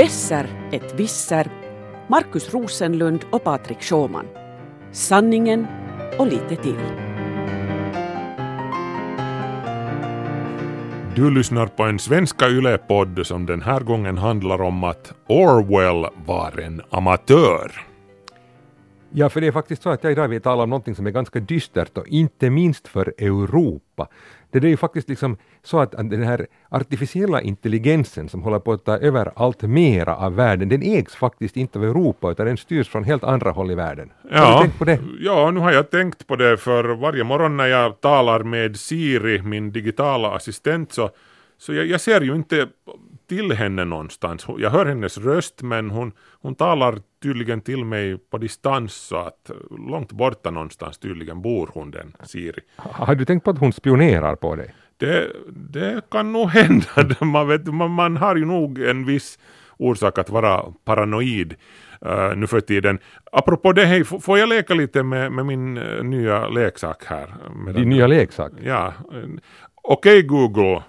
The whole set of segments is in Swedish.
Besser ett visser, Markus Rosenlund och Patrik Schåman. Sanningen och lite till. Du lyssnar på en svenska YLE-podd som den här gången handlar om att Orwell var en amatör. Ja, för det är faktiskt så att jag idag vill tala om någonting som är ganska dystert och inte minst för Europa. Det är ju faktiskt liksom så att den här artificiella intelligensen som håller på att ta över allt mera av världen, den ägs faktiskt inte av Europa utan den styrs från helt andra håll i världen. Ja, har du tänkt på det? Ja, nu har jag tänkt på det för varje morgon när jag talar med Siri, min digitala assistent, så, så jag, jag ser ju inte till henne någonstans. Jag hör hennes röst men hon, hon talar tydligen till mig på distans så att långt borta någonstans tydligen bor hon den Siri. Har du tänkt på att hon spionerar på dig? Det, det kan nog hända. Man, vet, man, man har ju nog en viss orsak att vara paranoid uh, nu för tiden. Apropå det, hej, får jag leka lite med, med min uh, nya leksak här? Din nya leksak? Ja. Okej okay, Google,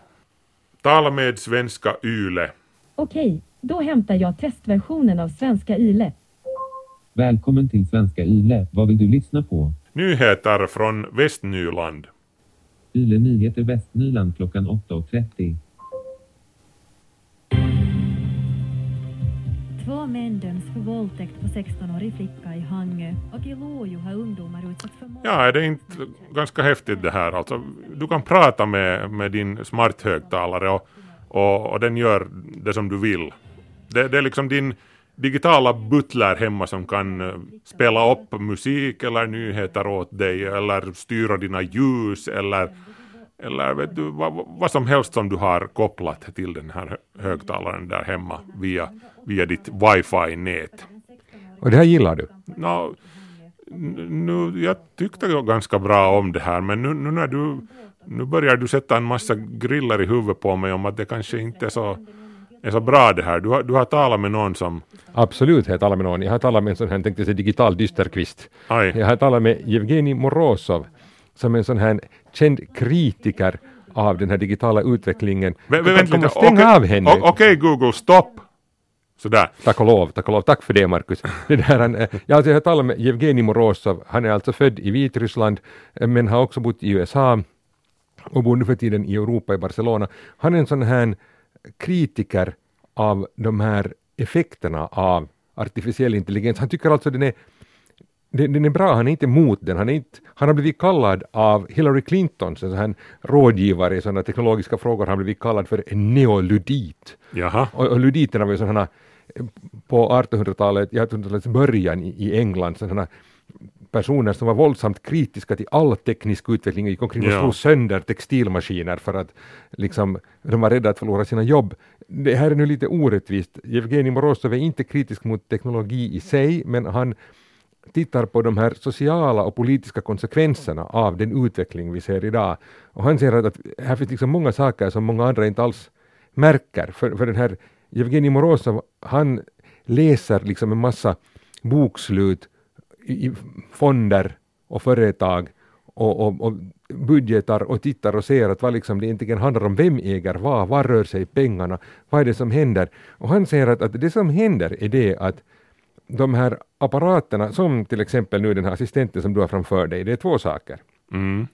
tala med svenska YLE. Okej, då hämtar jag testversionen av svenska YLE. Välkommen till svenska YLE. Vad vill du lyssna på? Nyheter från Västnyland. Yle Nyheter Västnyland klockan 8.30. Två män döms för våldtäkt på 16-årig flicka i Hangö och i Lojo har ungdomar utsatts för Ja, är det inte ganska häftigt det här? Alltså, du kan prata med, med din smarthögtalare och, och, och den gör det som du vill. Det, det är liksom din digitala butler hemma som kan eh, spela upp musik eller nyheter åt dig eller styra dina ljus eller, eller vet du, vad, vad som helst som du har kopplat till den här högtalaren där hemma via, via ditt wifi-nät. Och det här gillar du? No, nu, jag tyckte ganska bra om det här men nu, nu när du nu börjar du sätta en massa griller i huvudet på mig om att det kanske inte är så är så bra det här. Du har, du har talat med någon som... Absolut har jag talat med någon. Jag har talat med en sån här, tänkte säga digital dysterkvist. Aj. Jag har talat med Evgenij Morozov som är en sån här känd kritiker av den här digitala utvecklingen. Vä, vä, vänta lite, stänga okay, av henne. Okej okay, Google, stopp! Sådär. Tack och lov, tack och lov. Tack för det Markus. Det där, han, ja, alltså jag talat med Evgenij Morozov. Han är alltså född i Vitryssland men har också bott i USA och bor nu för tiden i Europa i Barcelona. Han är en sån här kritiker av de här effekterna av artificiell intelligens. Han tycker alltså den är, den, den är bra, han är inte emot den. Han, är inte, han har blivit kallad av Hillary Clinton, en här rådgivare i sådana teknologiska frågor, han har blivit kallad för en neoludit. Jaha. Och, och luditerna var ju sådana på 1800-talet, 1800-talets början i, i England, sådana personer som var våldsamt kritiska till all teknisk utveckling och gick omkring och slog sönder textilmaskiner för att liksom, de var rädda att förlora sina jobb. Det här är nu lite orättvist. Evgenij Morozov är inte kritisk mot teknologi i sig, men han tittar på de här sociala och politiska konsekvenserna av den utveckling vi ser idag. Och han säger att, här finns liksom många saker som många andra inte alls märker. För, för den här Jevgenij Morozov, han läser liksom en massa bokslut i fonder och företag och, och, och, budgetar och tittar och ser att vad liksom det egentligen handlar om, vem äger vad, var rör sig pengarna, vad är det som händer? Och han säger att, att det som händer är det att de här apparaterna, som till exempel nu den här assistenten som du har framför dig, det är två saker. Mm.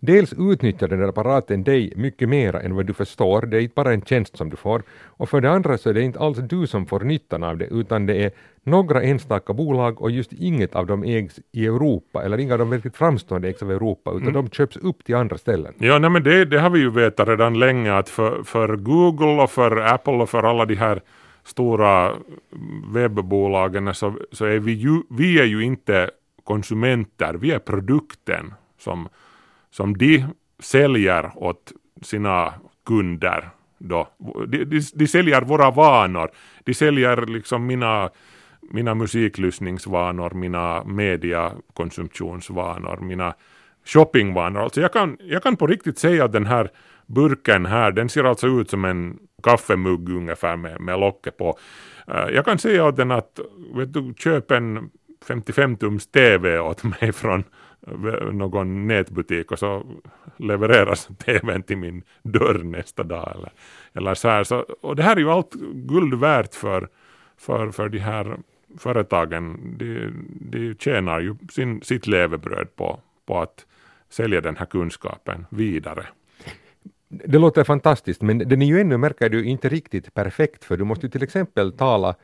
Dels utnyttjar den här apparaten dig mycket mer än vad du förstår, det är inte bara en tjänst som du får. Och för det andra så är det inte alls du som får nyttan av det, utan det är några enstaka bolag och just inget av dem ägs i Europa, eller inga av de verkligt framstående ägs av Europa, utan mm. de köps upp till andra ställen. Ja, nej, men det, det har vi ju vetat redan länge att för, för Google och för Apple och för alla de här stora webbolagen så, så är vi ju, vi är ju inte konsumenter, vi är produkten som som de säljer åt sina kunder. Då. De, de, de säljer våra vanor. De säljer liksom mina, mina musiklyssningsvanor, mina mediakonsumtionsvanor, mina shoppingvanor. Alltså jag, kan, jag kan på riktigt säga att den här burken här, den ser alltså ut som en kaffemugg ungefär med, med locket på. Eh, jag kan säga åt den att vet du, köp en 55 tums TV åt mig från eh, någon nätbutik och så levereras tvn till min dörr nästa dag. Eller, eller så här. Så, och det här är ju allt guld värt för, för, för de här företagen, de, de tjänar ju sin, sitt levebröd på, på att sälja den här kunskapen vidare. Det låter fantastiskt, men den är ju ännu, märker du, inte riktigt perfekt, för du måste ju till exempel tala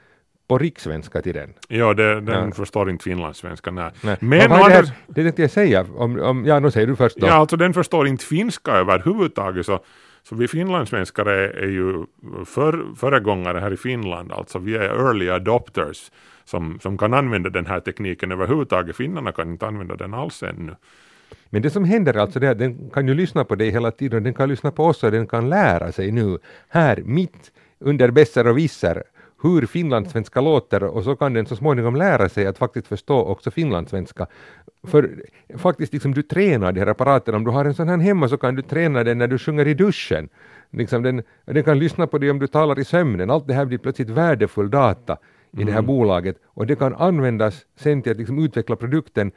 på rikssvenska till den. Ja, det, den ja. förstår inte finlandssvenska. Nej. nej. Men vad är det, här, det tänkte jag säga, om, om, ja, nu säger du först då. Ja, alltså den förstår inte finska överhuvudtaget, så, så vi finlandssvenskar är, är ju för, föregångare här i Finland, alltså vi är early adopters som, som kan använda den här tekniken överhuvudtaget. Finnarna kan inte använda den alls ännu. Men det som händer alltså är att den kan ju lyssna på dig hela tiden, den kan lyssna på oss och den kan lära sig nu här mitt under bässar och visser hur finlandssvenska låter och så kan den så småningom lära sig att faktiskt förstå också finlandssvenska. För faktiskt liksom du tränar de här apparaterna, om du har en sån här hemma så kan du träna den när du sjunger i duschen. Liksom den, den kan lyssna på dig om du talar i sömnen, allt det här blir plötsligt värdefull data i det här mm. bolaget och det kan användas sen till att liksom utveckla produkten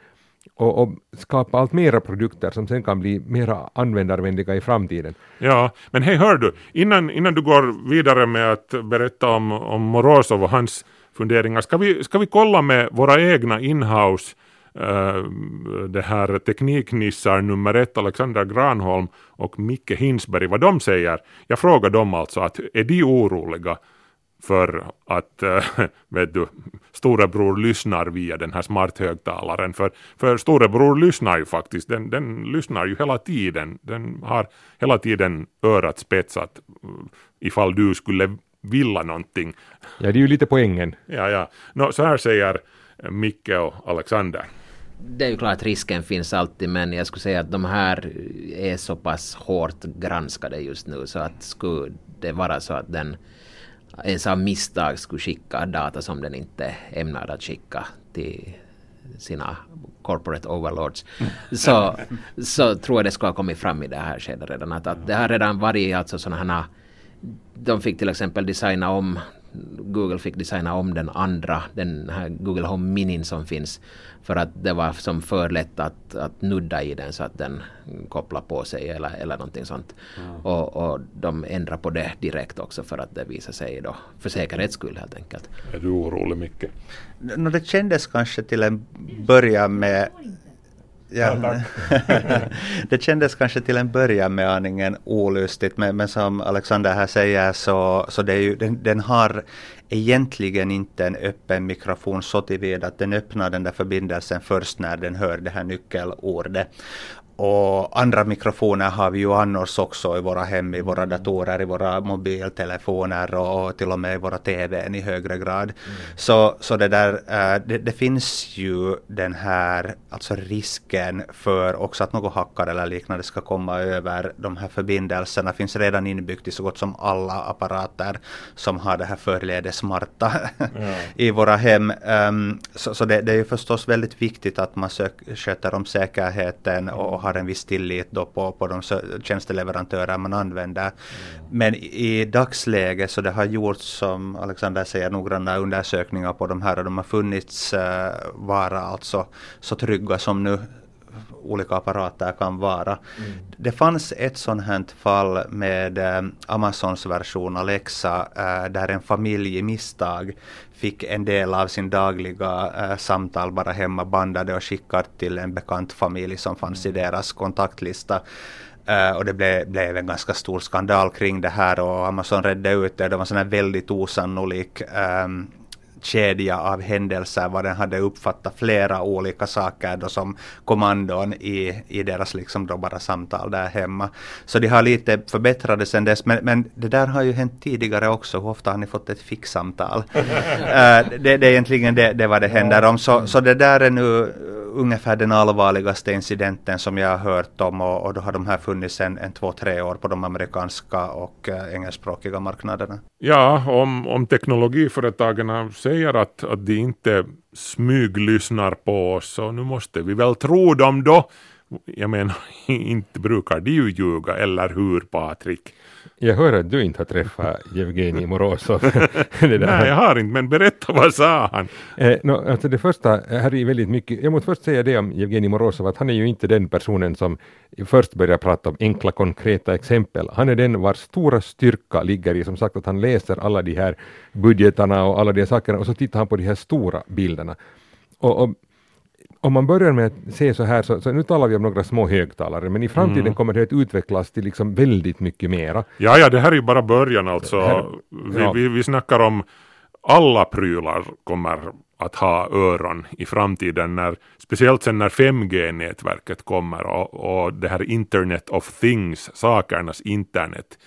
och, och, skapa allt mera produkter som sen kan bli mera användarvänliga i framtiden. Ja, men hej hör du, innan, innan du går vidare med att berätta om, om Morozov och hans funderingar, ska vi, ska vi kolla med våra egna inhouse Uh, det här tekniknissar nummer ett, Alexander Granholm och Micke Hinsberg, vad de säger. Jag frågar dem alltså att är de oroliga för att äh, vet du, storebror lyssnar via den här smarthögtalaren. För, för storebror lyssnar ju faktiskt, den, den lyssnar ju hela tiden. Den har hela tiden örat spetsat eh, ifall du skulle vilja någonting. Ja, det är ju lite poängen. Ja, ja. No, så här säger Micke och Alexander. Det är ju klart att risken finns alltid men jag skulle säga att de här är så pass hårt granskade just nu så att skulle det vara så att den ens av misstag skulle skicka data som den inte ämnar att skicka till sina corporate overlords. Så, så tror jag det skulle ha kommit fram i det här skedet redan att, att det har redan varit alltså sådana här de fick till exempel designa om Google fick designa om den andra, den här Google Home Mini som finns för att det var som för lätt att, att nudda i den så att den kopplar på sig eller, eller någonting sånt. Mm. Och, och de ändrar på det direkt också för att det visar sig då för säkerhets skull helt enkelt. Är du orolig Micke? No, det kändes kanske till en början med Ja, det kändes kanske till en början med aningen olustigt men, men som Alexander här säger så, så det ju, den, den har egentligen inte en öppen mikrofon så tillvida att den öppnar den där förbindelsen först när den hör det här nyckelordet. Och andra mikrofoner har vi ju annars också i våra hem, i våra datorer, i våra mobiltelefoner och till och med i våra TVn i högre grad. Mm. Så, så det där, äh, det, det, finns ju den här alltså risken för också att något hackare eller liknande ska komma över de här förbindelserna finns redan inbyggt i så gott som alla apparater som har det här förledes smarta mm. i våra hem. Um, så, så det, det, är ju förstås väldigt viktigt att man sök, sköter om säkerheten och har en viss tillit då på, på de tjänsteleverantörer man använder. Mm. Men i dagsläget så det har gjorts som Alexander säger noggranna undersökningar på de här och de har funnits uh, vara alltså så trygga som nu olika apparater kan vara. Mm. Det fanns ett sånt här fall med eh, Amazons version Alexa eh, där en familj i misstag fick en del av sin dagliga eh, samtal bara hemma bandade och skickade till en bekant familj som fanns mm. i deras kontaktlista. Uh, och det blev, blev en ganska stor skandal kring det här och Amazon redde ut det. Det var en väldigt osannolik um, kedja av händelser vad den hade uppfattat flera olika saker då som kommandon i, i deras liksom då bara samtal där hemma. Så de har lite förbättrat det sen dess men, men det där har ju hänt tidigare också. Hur ofta har ni fått ett fixsamtal? uh, det, det är egentligen det, det vad det händer om. Så, så det där är nu ungefär den allvarligaste incidenten som jag har hört om och, och då har de här funnits en, en två, tre år på de amerikanska och äh, engelskspråkiga marknaderna. Ja, om, om teknologiföretagen säger att, att de inte smyglyssnar på oss så nu måste vi väl tro dem då. Jag menar, inte brukar de ju ljuga, eller hur Patrik? Jag hör att du inte har träffat Jevgenij Morozov. Nej, jag har inte, men berätta vad sa han? Eh, no, alltså det första, här är väldigt mycket, jag måste först säga det om Jevgenij Morozov, att han är ju inte den personen som först börjar prata om enkla konkreta exempel. Han är den vars stora styrka ligger i, som sagt, att han läser alla de här budgetarna och alla de här sakerna och så tittar han på de här stora bilderna. Och, och om man börjar med att se så här, så, så nu talar vi om några små högtalare, men i framtiden Mm. kommer det att utvecklas till liksom väldigt mycket mera. Ja, ja, det här är ju bara början alltså. här- vi, ja. vi, vi snackar om alla prylar kommer att ha öron i framtiden, när, speciellt sen när 5G-nätverket kommer och, och det här Internet of Things, sakernas internet,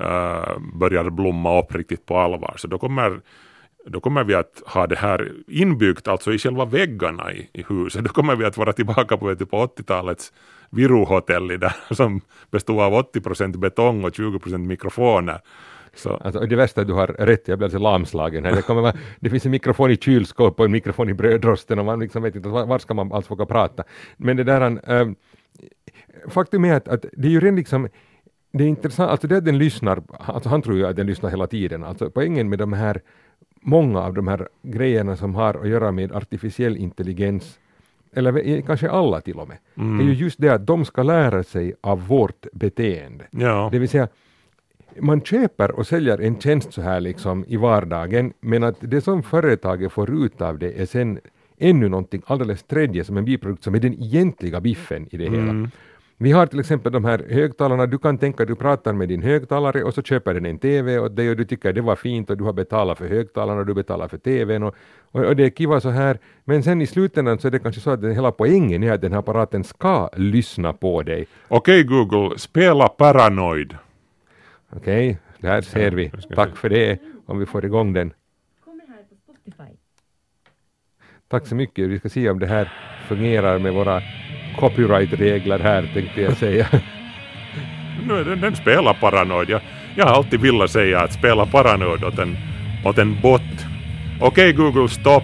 eh, börjar blomma upp riktigt på allvar. Så då kommer, då kommer vi att ha det här inbyggt alltså i själva väggarna i, i huset. Då kommer vi att vara tillbaka på, vet på 80-talets Viruhotell där, som bestod av 80 procent betong och 20 procent mikrofoner. Så, Alltså, det värsta är att du har rätt, jag blir alltså lamslagen här. Det, kommer vara, det finns en mikrofon i kylskåpet och en mikrofon i brödrosten och man liksom vet inte var, var ska man alls våga prata. Men det där, ähm, faktum är att, att det är ju redan liksom det är intressant, alltså det att den lyssnar, alltså han tror ju att den lyssnar hela tiden, alltså poängen med de här, många av de här grejerna som har att göra med artificiell intelligens, eller kanske alla till och med, är ju just det att de ska lära sig av vårt beteende. ja. Det vill säga, man köper och säljer en tjänst så här liksom i vardagen, men att det som företaget får ut av det är sen ännu någonting alldeles tredje som en biprodukt som är den egentliga biffen i det hela. Vi har till exempel de här högtalarna, du kan tänka du pratar med din högtalare och så köper den en TV åt dig och du tycker det var fint och du har betalat för högtalarna och du betalar för TVn och, och, och det är kiva så här. Men sen i slutändan så är det kanske så att den hela poängen är att den här apparaten ska lyssna på dig. Okej Google, spela Paranoid. Okej, där ser vi. Tack för det, om vi får igång den. Tack så mycket. Vi ska se om det här fungerar med våra copyright-regler här, tänkte jag säga. Nu den, den spelar Paranoid. Jag, jag har alltid velat säga att spela Paranoid åt en, åt en bot. Okej Google, stopp.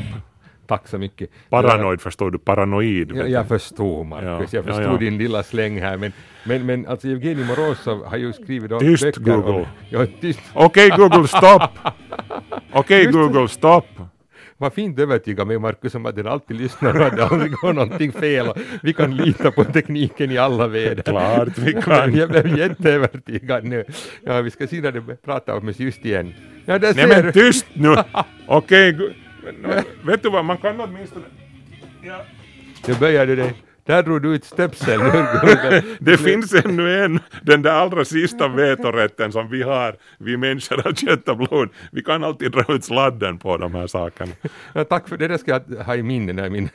Tack så mycket. Paranoid förstår du, paranoid. Jag, jag förstod Marcus, Ja, jag ja, förstod ja. din lilla släng här, men, men, men alltså Evgenij Morozov har ju skrivit då Tyst, om- Google. Ja, tyst. Okej Google, stopp. Okej det. Google, stopp. Vad fint övertyga mig Marcus om att den alltid lyssnar och att det aldrig går någonting fel vi kan lita på tekniken i alla väder. Klart vi kan. Jag blev jätteövertygad nu. Ja, vi ska se när det pratar om oss just igen. Ja, där Nej men du. tyst nu. Okej, men, vet du vad, man kan åtminstone... Ja. Nu börjar du dig. Där drog du ut stöpseln. Det finns ännu en, den där allra sista vetorätten som vi har, vi människor av kött och blod. Vi kan alltid dra ut sladden på de här sakerna. Ja, tack för det, det ska jag ha i minne när min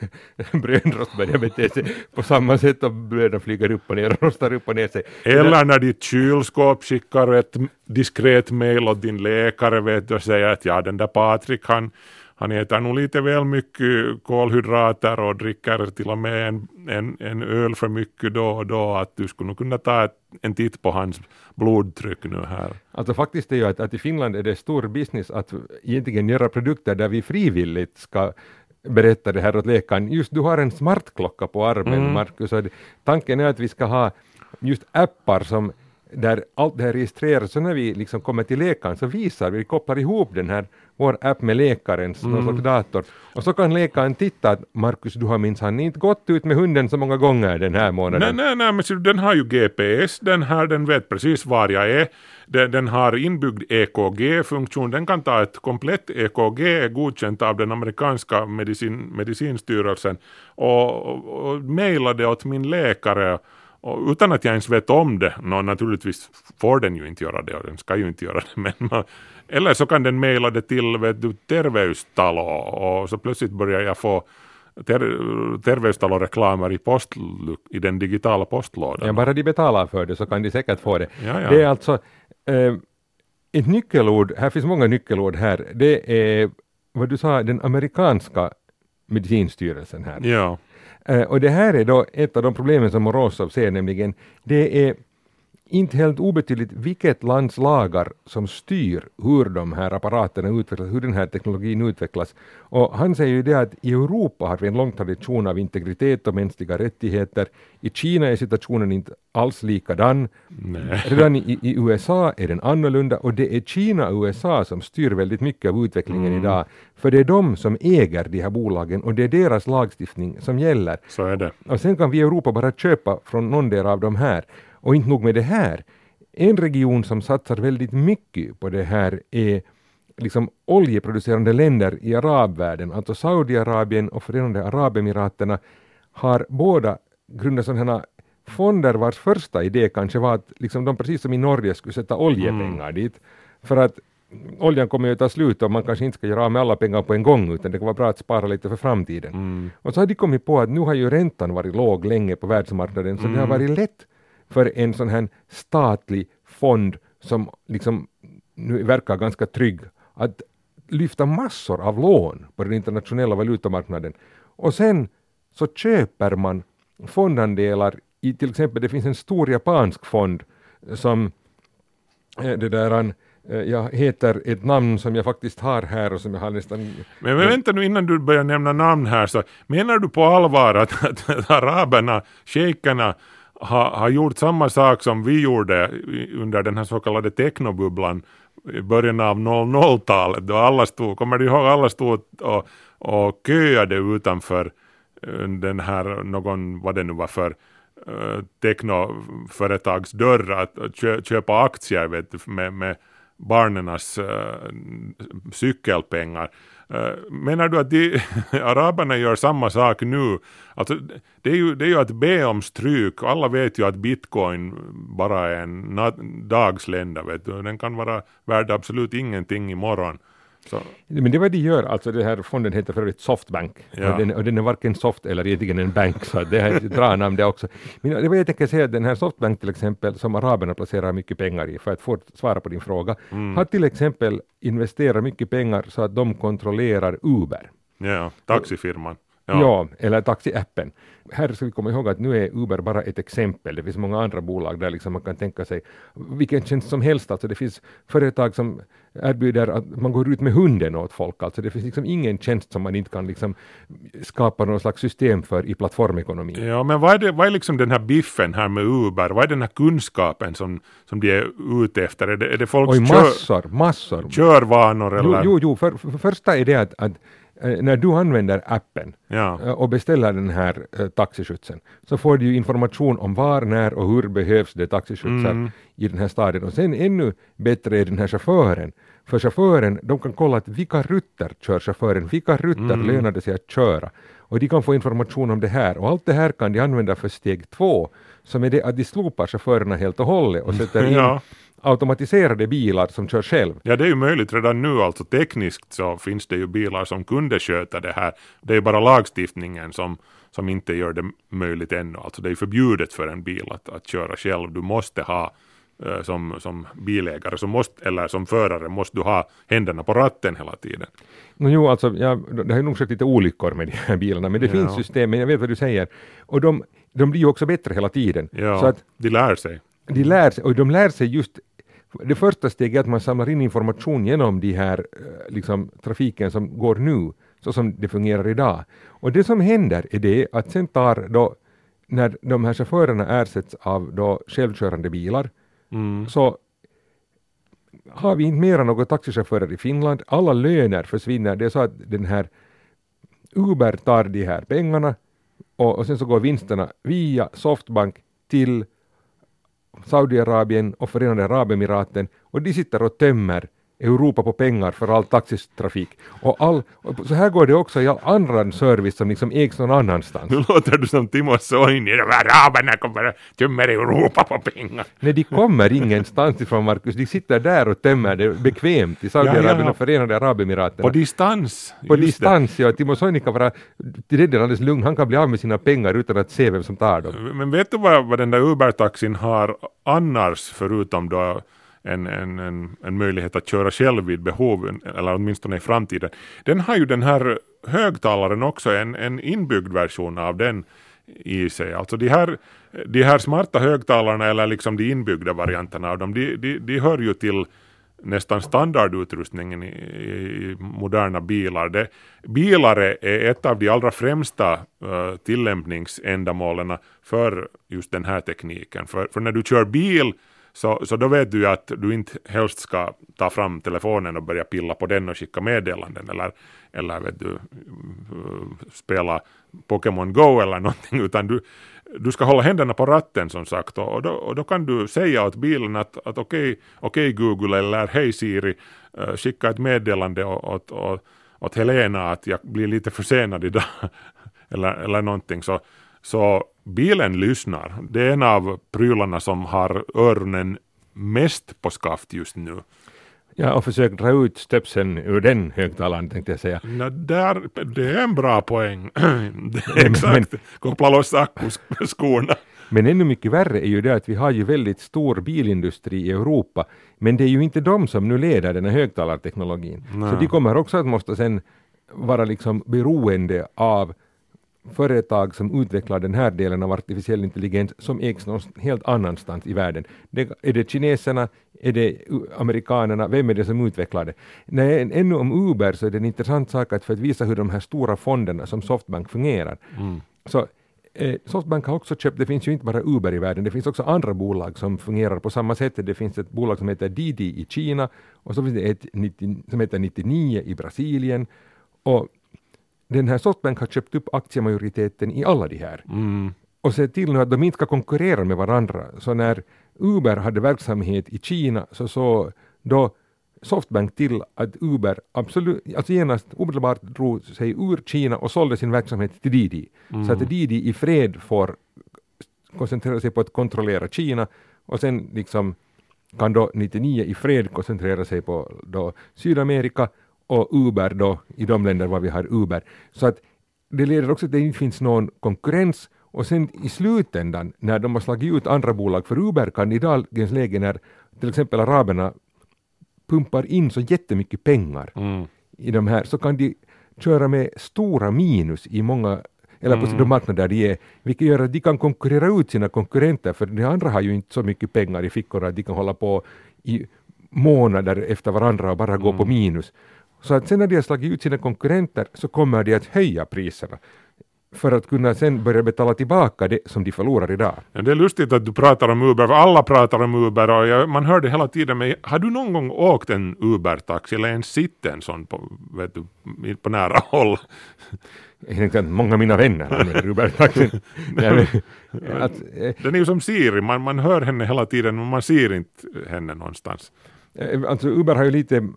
brödrost börjar bete sig på samma sätt och bröden flyger upp och ner och rostar upp och ner sig. Eller när ditt kylskåp skickar ett diskret mail åt din läkare vet du, och säger att ja, den där Patrik han, han äter nog lite väl mycket kolhydrater och dricker till och med en, en, en öl för mycket då och då. Att du skulle nog kunna ta ett, en titt på hans blodtryck nu här. Alltså faktiskt är ju att, att i Finland är det stor business att egentligen göra produkter där vi frivilligt ska berätta det här åt läkaren. Just du har en smartklocka på armen och det- tanken är att vi ska ha just appar som där allt det här registreras, så när vi liksom kommer till läkaren så visar vi, vi kopplar ihop den här, vår app med läkarens någon slags dator. Och så kan läkaren titta att Marcus, du har minsann inte gått ut med hunden så många gånger den här Nej, månaden. nej, nej, men ser du, den har ju GPS, den här, den vet precis var jag är. Den, den har inbyggd EKG-funktion, den kan ta ett komplett EKG godkänt av den amerikanska medicin, medicinstyrelsen och, och, och mejla det åt min läkare och utan att jag ens vet om det. Nå, naturligtvis får den ju inte göra det och den ska ju inte göra det. Men man, eller så kan den mejla det till vet du, Terveystalo och så plötsligt börjar jag få ter, Terveystalo-reklamer i, i den digitala postlådan. Ja, bara de betalar för det så kan de säkert få det. Ja, ja. Det är alltså eh, ett nyckelord, här finns många nyckelord här, det är vad du sa, den amerikanska medicinstyrelsen här. Ja. Eh, och det här är då ett av de problemen som Morozov ser, nämligen det är inte helt obetydligt vilket lands lagar som styr hur de här apparaterna utvecklas, hur den här teknologin utvecklas. Och han säger ju det att i Europa har vi en lång tradition av integritet och mänskliga rättigheter. I Kina är situationen inte alls likadan. Nej. Redan i, i USA är den annorlunda och det är Kina och USA som styr väldigt mycket av utvecklingen Mm. idag. För det är de som äger de här bolagen och det är deras lagstiftning som gäller. Så är det. Och sen kan vi i Europa bara köpa från någon del av de här. Och inte nog med det här. En region som satsar väldigt mycket på det här är liksom oljeproducerande länder i arabvärlden, alltså Saudiarabien och Förenade Arabemiraterna har båda grundat sådana fonder vars första idé kanske var att liksom de precis som i Norge skulle sätta oljepengar dit. För att oljan kommer ju att ta slut och man kanske inte ska göra av med alla pengar på en gång utan det kan vara bra att spara lite för framtiden. Och så har de kommit på att nu har ju räntan varit låg länge på världsmarknaden så det har varit lätt för en sån här statlig fond som liksom nu verkar ganska trygg att lyfta massor av lån på den internationella valutamarknaden. Och sen så köper man fondandelar i till exempel, det finns en stor japansk fond som eh, det där eh, jag heter ett namn som jag faktiskt har här och som jag har nästan Men, men vänta nu innan du börjar nämna namn här så menar du på allvar att, att araberna, shejkerna har, ha gjort samma sak som vi gjorde under den här så kallade teknobubblan i början av 00-talet då alla stod, kommer du ihåg, alla stod och, och köade utanför eh, den här, någon, vad det nu var för eh, uh, teknoföretags dörr att, kö, köpa aktier vet du, med, med barnens uh, cykelpengar. Eh, menar du att de, araberna gör samma sak nu? Alltså, det, är ju, det är ju att be om stryk. Alla vet ju att bitcoin bara är en dagslända. Vet du. Den kan vara värd absolut ingenting imorgon. Så, Men det är vad de gör, alltså den här fonden heter för övrigt Softbank Ja. och, den, och den är varken soft eller egentligen en bank så det är ett bra namn det också. Men det var jag tänker säga, den här Softbank till exempel som araberna placerar mycket pengar i för att få svara på din fråga, har till exempel investerat mycket pengar så att de kontrollerar Uber. ja, taxifirman. Ja. eller taxiappen. Här ska vi komma ihåg att nu är Uber bara ett exempel. Det finns många andra bolag där liksom man kan tänka sig vilken tjänst som helst. Alltså det finns företag som erbjuder att man går ut med hunden åt folk. Alltså det finns liksom ingen tjänst som man inte kan liksom skapa någon slags system för i plattformekonomin. Ja, men vad är, det, vad är liksom den här biffen här med Uber? Vad är den här kunskapen som, som de är ute efter? Är det, är det folks Oj, kör, massor, massor. körvanor eller? Jo, jo, jo för, för första är det att, att när du använder appen Ja. eh, och beställer den här eh, taxiskjutsen så får du ju information om var, när och hur behövs det taxiskjutsar Mm. i den här staden. Och sen ännu bättre är den här chauffören. För chauffören, de kan kolla att vilka rutter kör chauffören, vilka rutter Mm. lönar det sig att köra. Och de kan få information om det här. Och allt det här kan de använda för steg två, som är det att de slopar chaufförerna helt och hållet och sätter in Ja. Automatiserade bilar som kör själv. Ja, det är ju möjligt redan nu, alltså tekniskt så finns det ju bilar som kunde sköta det här. Det är bara lagstiftningen som, som inte gör det möjligt ännu. Alltså det är förbjudet för en bil att, att köra själv. Du måste ha eh, som, som bilägare så måste, eller som förare måste du ha händerna på ratten hela tiden. No, jo, alltså, ja, det har ju nog skett lite olyckor med de här bilarna, men det Ja. finns system, men jag vet vad du säger. Och de, de blir ju också bättre hela tiden. Ja, Så att de lär sig. De lär sig, och de lär sig just det första steget är att man samlar in information genom de här eh, liksom, trafiken som går nu, så som det fungerar idag. Och det som händer är det att sen tar då, när de här chaufförerna ersätts av då självkörande bilar, Mm. så har vi inte mera några taxichaufförer i Finland. Alla löner försvinner. Det är så att den här Uber tar de här pengarna och, och sen så går vinsterna via Softbank till Saudiarabien och Förenade Arabemiraten och de sitter och tömmer Europa på pengar för all taxitrafik. Och, all, och så här går det också i all annan service som liksom ägs någon annanstans. Nu låter du som Timo Soini, de här araberna kommer att tömmer Europa på pengar. Nej, de kommer ingenstans ifrån Marcus, de sitter där och tömmer det bekvämt i Saudiarabien Ja, ja. och Förenade Arabemiraten. På distans. På just det. distans, ja. Timo Soini kan vara till den delen alldeles lugn. Han kan bli av med sina pengar utan att se vem som tar dem. Men vet du vad, vad den där Uber-taxin har annars förutom då en, en, en, en möjlighet att köra själv vid behov, eller åtminstone i framtiden. Den har ju den här högtalaren också, en, en inbyggd version av den i sig. Alltså de här, de här smarta högtalarna eller liksom de inbyggda varianterna av dem, de, de, de hör ju till nästan standardutrustningen i, i moderna bilar. Det, bilar är ett av de allra främsta uh, tillämpningsändamålen för just den här tekniken. För, för när du kör bil så, så då vet du ju att du inte helst ska ta fram telefonen och börja pilla på den och skicka meddelanden eller, eller vet du, spela Pokémon Go eller någonting, utan du, du ska hålla händerna på ratten som sagt och, då, och då kan du säga åt bilen att, att okej, okay, okay Google eller hej Siri, eh, skicka ett meddelande åt, åt, åt Helena att jag blir lite försenad idag eller, eller någonting. Så, så bilen lyssnar. Det är en av prylarna som har öronen mest på skaft just nu. Ja, och försök dra ut stöpseln ur den högtalaren tänkte jag säga. No, där, det är en bra poäng. exakt, men, koppla loss skorna. Men ännu mycket värre är ju det att vi har ju väldigt stor bilindustri i Europa, men det är ju inte de som nu leder den här högtalarteknologin. Nej. Så de kommer också att måste sen vara liksom beroende av företag som utvecklar den här delen av artificiell intelligens som ägs någon helt annanstans i världen. Det, är det kineserna? Är det amerikanerna? Vem är det som utvecklar det? Nej, ännu om Uber så är det en intressant sak att för att visa hur de här stora fonderna som Softbank fungerar. Mm. Så eh, Softbank har också köpt, det finns ju inte bara Uber i världen, det finns också andra bolag som fungerar på samma sätt. Det finns ett bolag som heter Didi i Kina och så finns det ett 90, som heter 99 i Brasilien. Och den här Softbank har köpt upp aktiemajoriteten i alla de här. Mm. Och sett till nu att de inte ska konkurrera med varandra. Så när Uber hade verksamhet i Kina så såg då Softbank till att Uber absolut, alltså genast omedelbart drog sig ur Kina och sålde sin verksamhet till Didi. Mm. Så att Didi i fred får koncentrera sig på att kontrollera Kina och sen liksom kan då 99 i fred koncentrera sig på då Sydamerika och Uber då i de länder var vi har Uber. Så att det leder också till att det inte finns någon konkurrens och sen i slutändan när de har slagit ut andra bolag, för Uber kan i dagens läge när till exempel araberna pumpar in så jättemycket pengar mm. i de här så kan de köra med stora minus i många eller på mm. de marknader de är, vilket gör att de kan konkurrera ut sina konkurrenter, för de andra har ju inte så mycket pengar i fickorna att de kan hålla på i månader efter varandra och bara gå på mm. minus. Så att sen när de har slagit ut sina konkurrenter så kommer de att höja priserna för att kunna sen börja betala tillbaka det som de förlorar idag. Ja, det är lustigt att du pratar om Uber, för alla pratar om Uber och jag, man hör det hela tiden, men har du någon gång åkt en Uber-taxi eller ens sitt en sån på, vet du, på nära håll? Jag tänkte att många av mina vänner använder Uber-taxin. Eh, Den är ju som Siri, man, man hör henne hela tiden men man ser inte henne någonstans. Eh, alltså Uber har ju lite,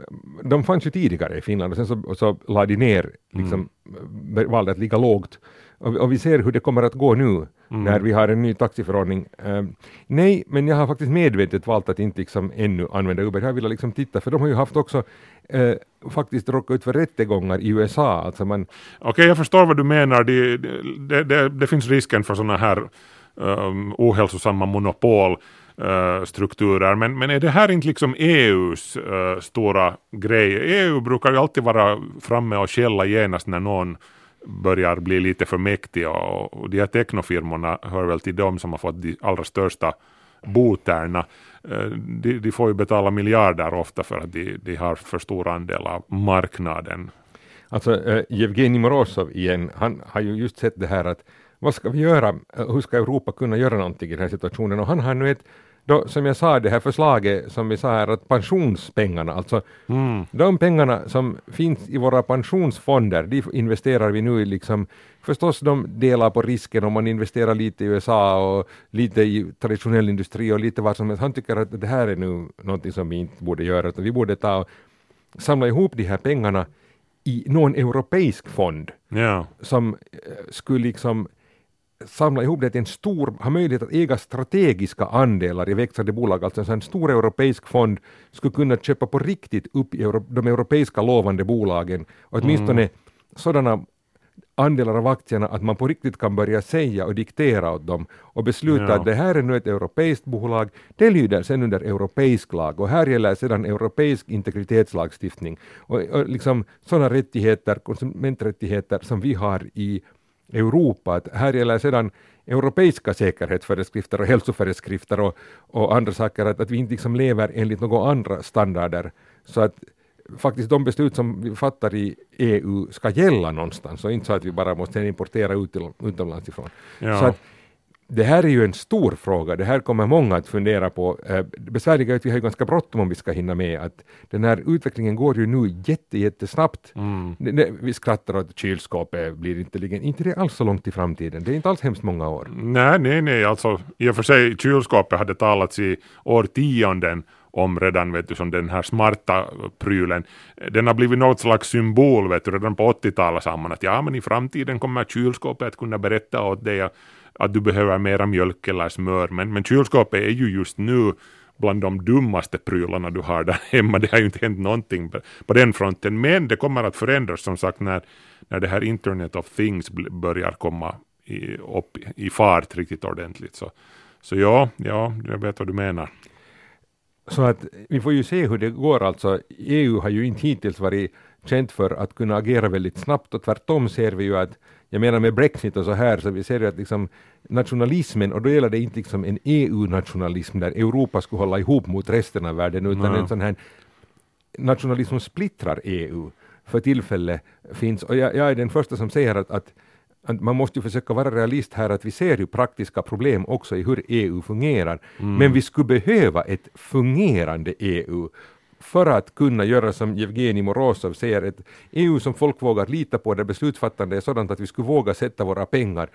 de fanns ju tidigare i Finland och sen så, så la de ner, liksom, mm. valde att ligga lågt. Och, och, vi ser hur det kommer att gå nu mm. när vi har en ny taxiförordning. Uh, nej, men jag har faktiskt medvetet valt att inte liksom ännu använda Uber. Jag vill liksom titta, för de har ju haft också uh, faktiskt råkat ut för rättegångar i USA. Alltså man... Okej, okay, jag förstår vad du menar. Det, det, det, det finns risken för sådana här um, ohälsosamma monopol uh, strukturer. Men, men är det här inte liksom EUs uh, stora grej? EU brukar ju alltid vara framme och skälla genast när någon börjar bli lite för mäktig och, och de här teknofirmorna hör väl till dem som har fått de allra största boterna. Eh, de, de, får ju betala miljarder ofta för att de, de har för stor andel av marknaden. Alltså uh, Evgenij Morozov igen, han har ju just sett det här att vad ska vi göra, hur ska Europa kunna göra någonting i den här situationen och han har nu ett då, som jag sa, det här förslaget som vi sa här, att pensionspengarna, alltså mm. de pengarna som finns i våra pensionsfonder, de investerar vi nu i liksom, förstås de delar på risken om man investerar lite i USA och lite i traditionell industri och lite vad som helst. Han tycker att det här är nu någonting som vi inte borde göra, utan vi borde ta och samla ihop de här pengarna i någon europeisk fond yeah. som eh, skulle liksom samla ihop det till en stor, ha möjlighet att äga strategiska andelar i växande bolag, alltså en stor europeisk fond skulle kunna köpa på riktigt upp euro, de europeiska lovande bolagen, och åtminstone mm. sådana andelar av aktierna att man på riktigt kan börja säga och diktera åt dem och besluta ja. att det här är nu ett europeiskt bolag, det lyder sen under europeisk lag och här gäller sedan europeisk integritetslagstiftning och, och liksom sådana rättigheter, konsumenträttigheter som vi har i Europa. Att här gäller sedan europeiska säkerhetsföreskrifter och hälsoföreskrifter och, och andra saker, att, att vi inte liksom lever enligt några andra standarder. Så att faktiskt de beslut som vi fattar i EU ska gälla någonstans och inte så att vi bara måste importera ut utomlands ifrån. Ja. Så att det här är ju en stor fråga, det här kommer många att fundera på. Eh, det besvärliga är att vi har ganska bråttom om vi ska hinna med. Att den här utvecklingen går ju nu jätte, jättesnabbt. Mm. Vi skrattar åt kylskåpet blir intelligent, inte det alls så långt i framtiden, det är inte alls hemskt många år. Nej, nej, nej, alltså i och för sig kylskåpet hade talats i årtionden om redan vet du, som den här smarta prylen. Den har blivit något slags symbol vet du, redan på 80-talet sa man att ja men i framtiden kommer kylskåpet att kunna berätta åt dig att du behöver mera mjölk eller smör men, men kylskåpet är ju just nu bland de dummaste prylarna du har där hemma. Det har ju inte hänt någonting på den fronten men det kommer att förändras som sagt när, när det här Internet of Things börjar komma i, upp i fart riktigt ordentligt. Så, så ja, ja, jag vet vad du menar. Så att vi får ju se hur det går alltså. EU har ju inte hittills varit känt för att kunna agera väldigt snabbt och tvärtom ser vi ju att, jag menar med Brexit och så här, så vi ser ju att liksom nationalismen, och då gäller det inte liksom en EU-nationalism där Europa skulle hålla ihop mot resten av världen, utan mm. en sån här nationalism som splittrar EU för tillfället finns. Och jag, jag är den första som säger att, att man måste ju försöka vara realist här att vi ser ju praktiska problem också i hur EU fungerar. Mm. Men vi skulle behöva ett fungerande EU för att kunna göra som Jevgenij Morozov säger, ett EU som folk vågar lita på där beslutsfattande är sådant att vi skulle våga sätta våra pengar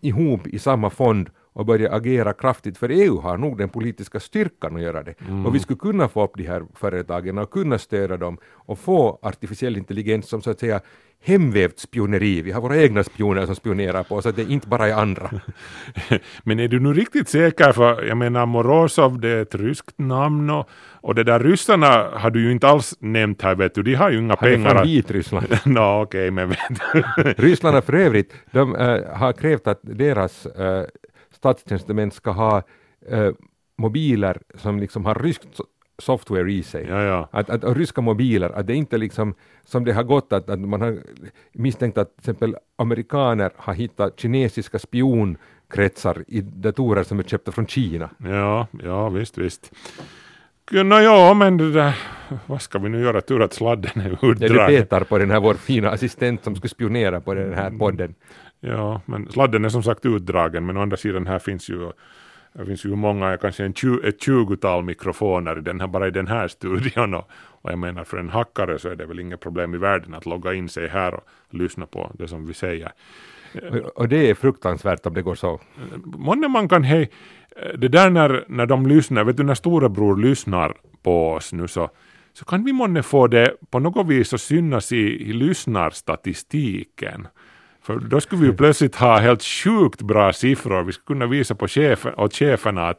ihop i samma fond och börja agera kraftigt, för EU har nog den politiska styrkan att göra det. Mm. Och vi skulle kunna få upp de här företagen och kunna stödja dem och få artificiell intelligens som så att säga hemvävt spioneri. Vi har våra egna spioner som spionerar på oss, att det inte bara är andra. Men är du nu riktigt säker, för jag menar Morozov, det är ett ryskt namn och, och det där ryssarna har du ju inte alls nämnt här vet du, de har ju inga Han pengar. Han är från Vitryssland. Nå okej, men vet Ryssland har för övrigt, de äh, har krävt att deras äh, statstjänstemän ska ha äh, mobiler som liksom har ryskt software i sig. Ja, ja. Att, att, att, ryska mobiler, att det inte liksom som det har gått att, att man har misstänkt att till exempel amerikaner har hittat kinesiska spionkretsar i datorer som är köpta från Kina. Ja, ja visst, visst. Nå ja, men det där, vad ska vi nu göra? Tur att sladden är utdragen. Ja, du petar på den här vår fina assistent som skulle spionera på den här podden. Ja, men sladden är som sagt utdragen, men å andra sidan här finns ju det finns ju många, kanske en tju, ett tjugotal mikrofoner i den här, bara i den här studion och, och jag menar för en hackare så är det väl inget problem i världen att logga in sig här och lyssna på det som vi säger. Och det är fruktansvärt om det går så. Månne man kan hej, det där när, när de lyssnar, vet du när storebror lyssnar på oss nu så, så kan vi månne få det på något vis att synas i, i lyssnarstatistiken. För då skulle vi ju plötsligt ha helt sjukt bra siffror. Vi skulle kunna visa på chefen, åt cheferna att,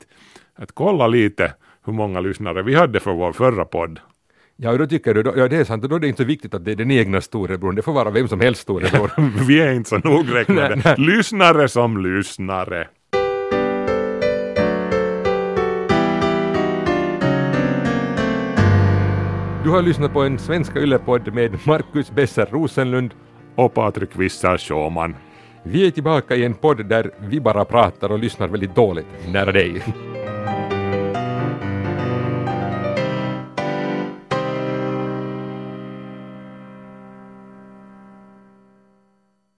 att kolla lite hur många lyssnare vi hade för vår förra podd. Ja, och då tycker du, ja det är sant, och då är det inte så viktigt att det är den egna storebror, det får vara vem som helst storebror. vi är inte så nogräknade. lyssnare som lyssnare. Du har lyssnat på en Svenska Yle-podd med Marcus Besser Rosenlund och Patrik Wissar-Sjåman. Vi är tillbaka i en podd där vi bara pratar och lyssnar väldigt dåligt nära dig.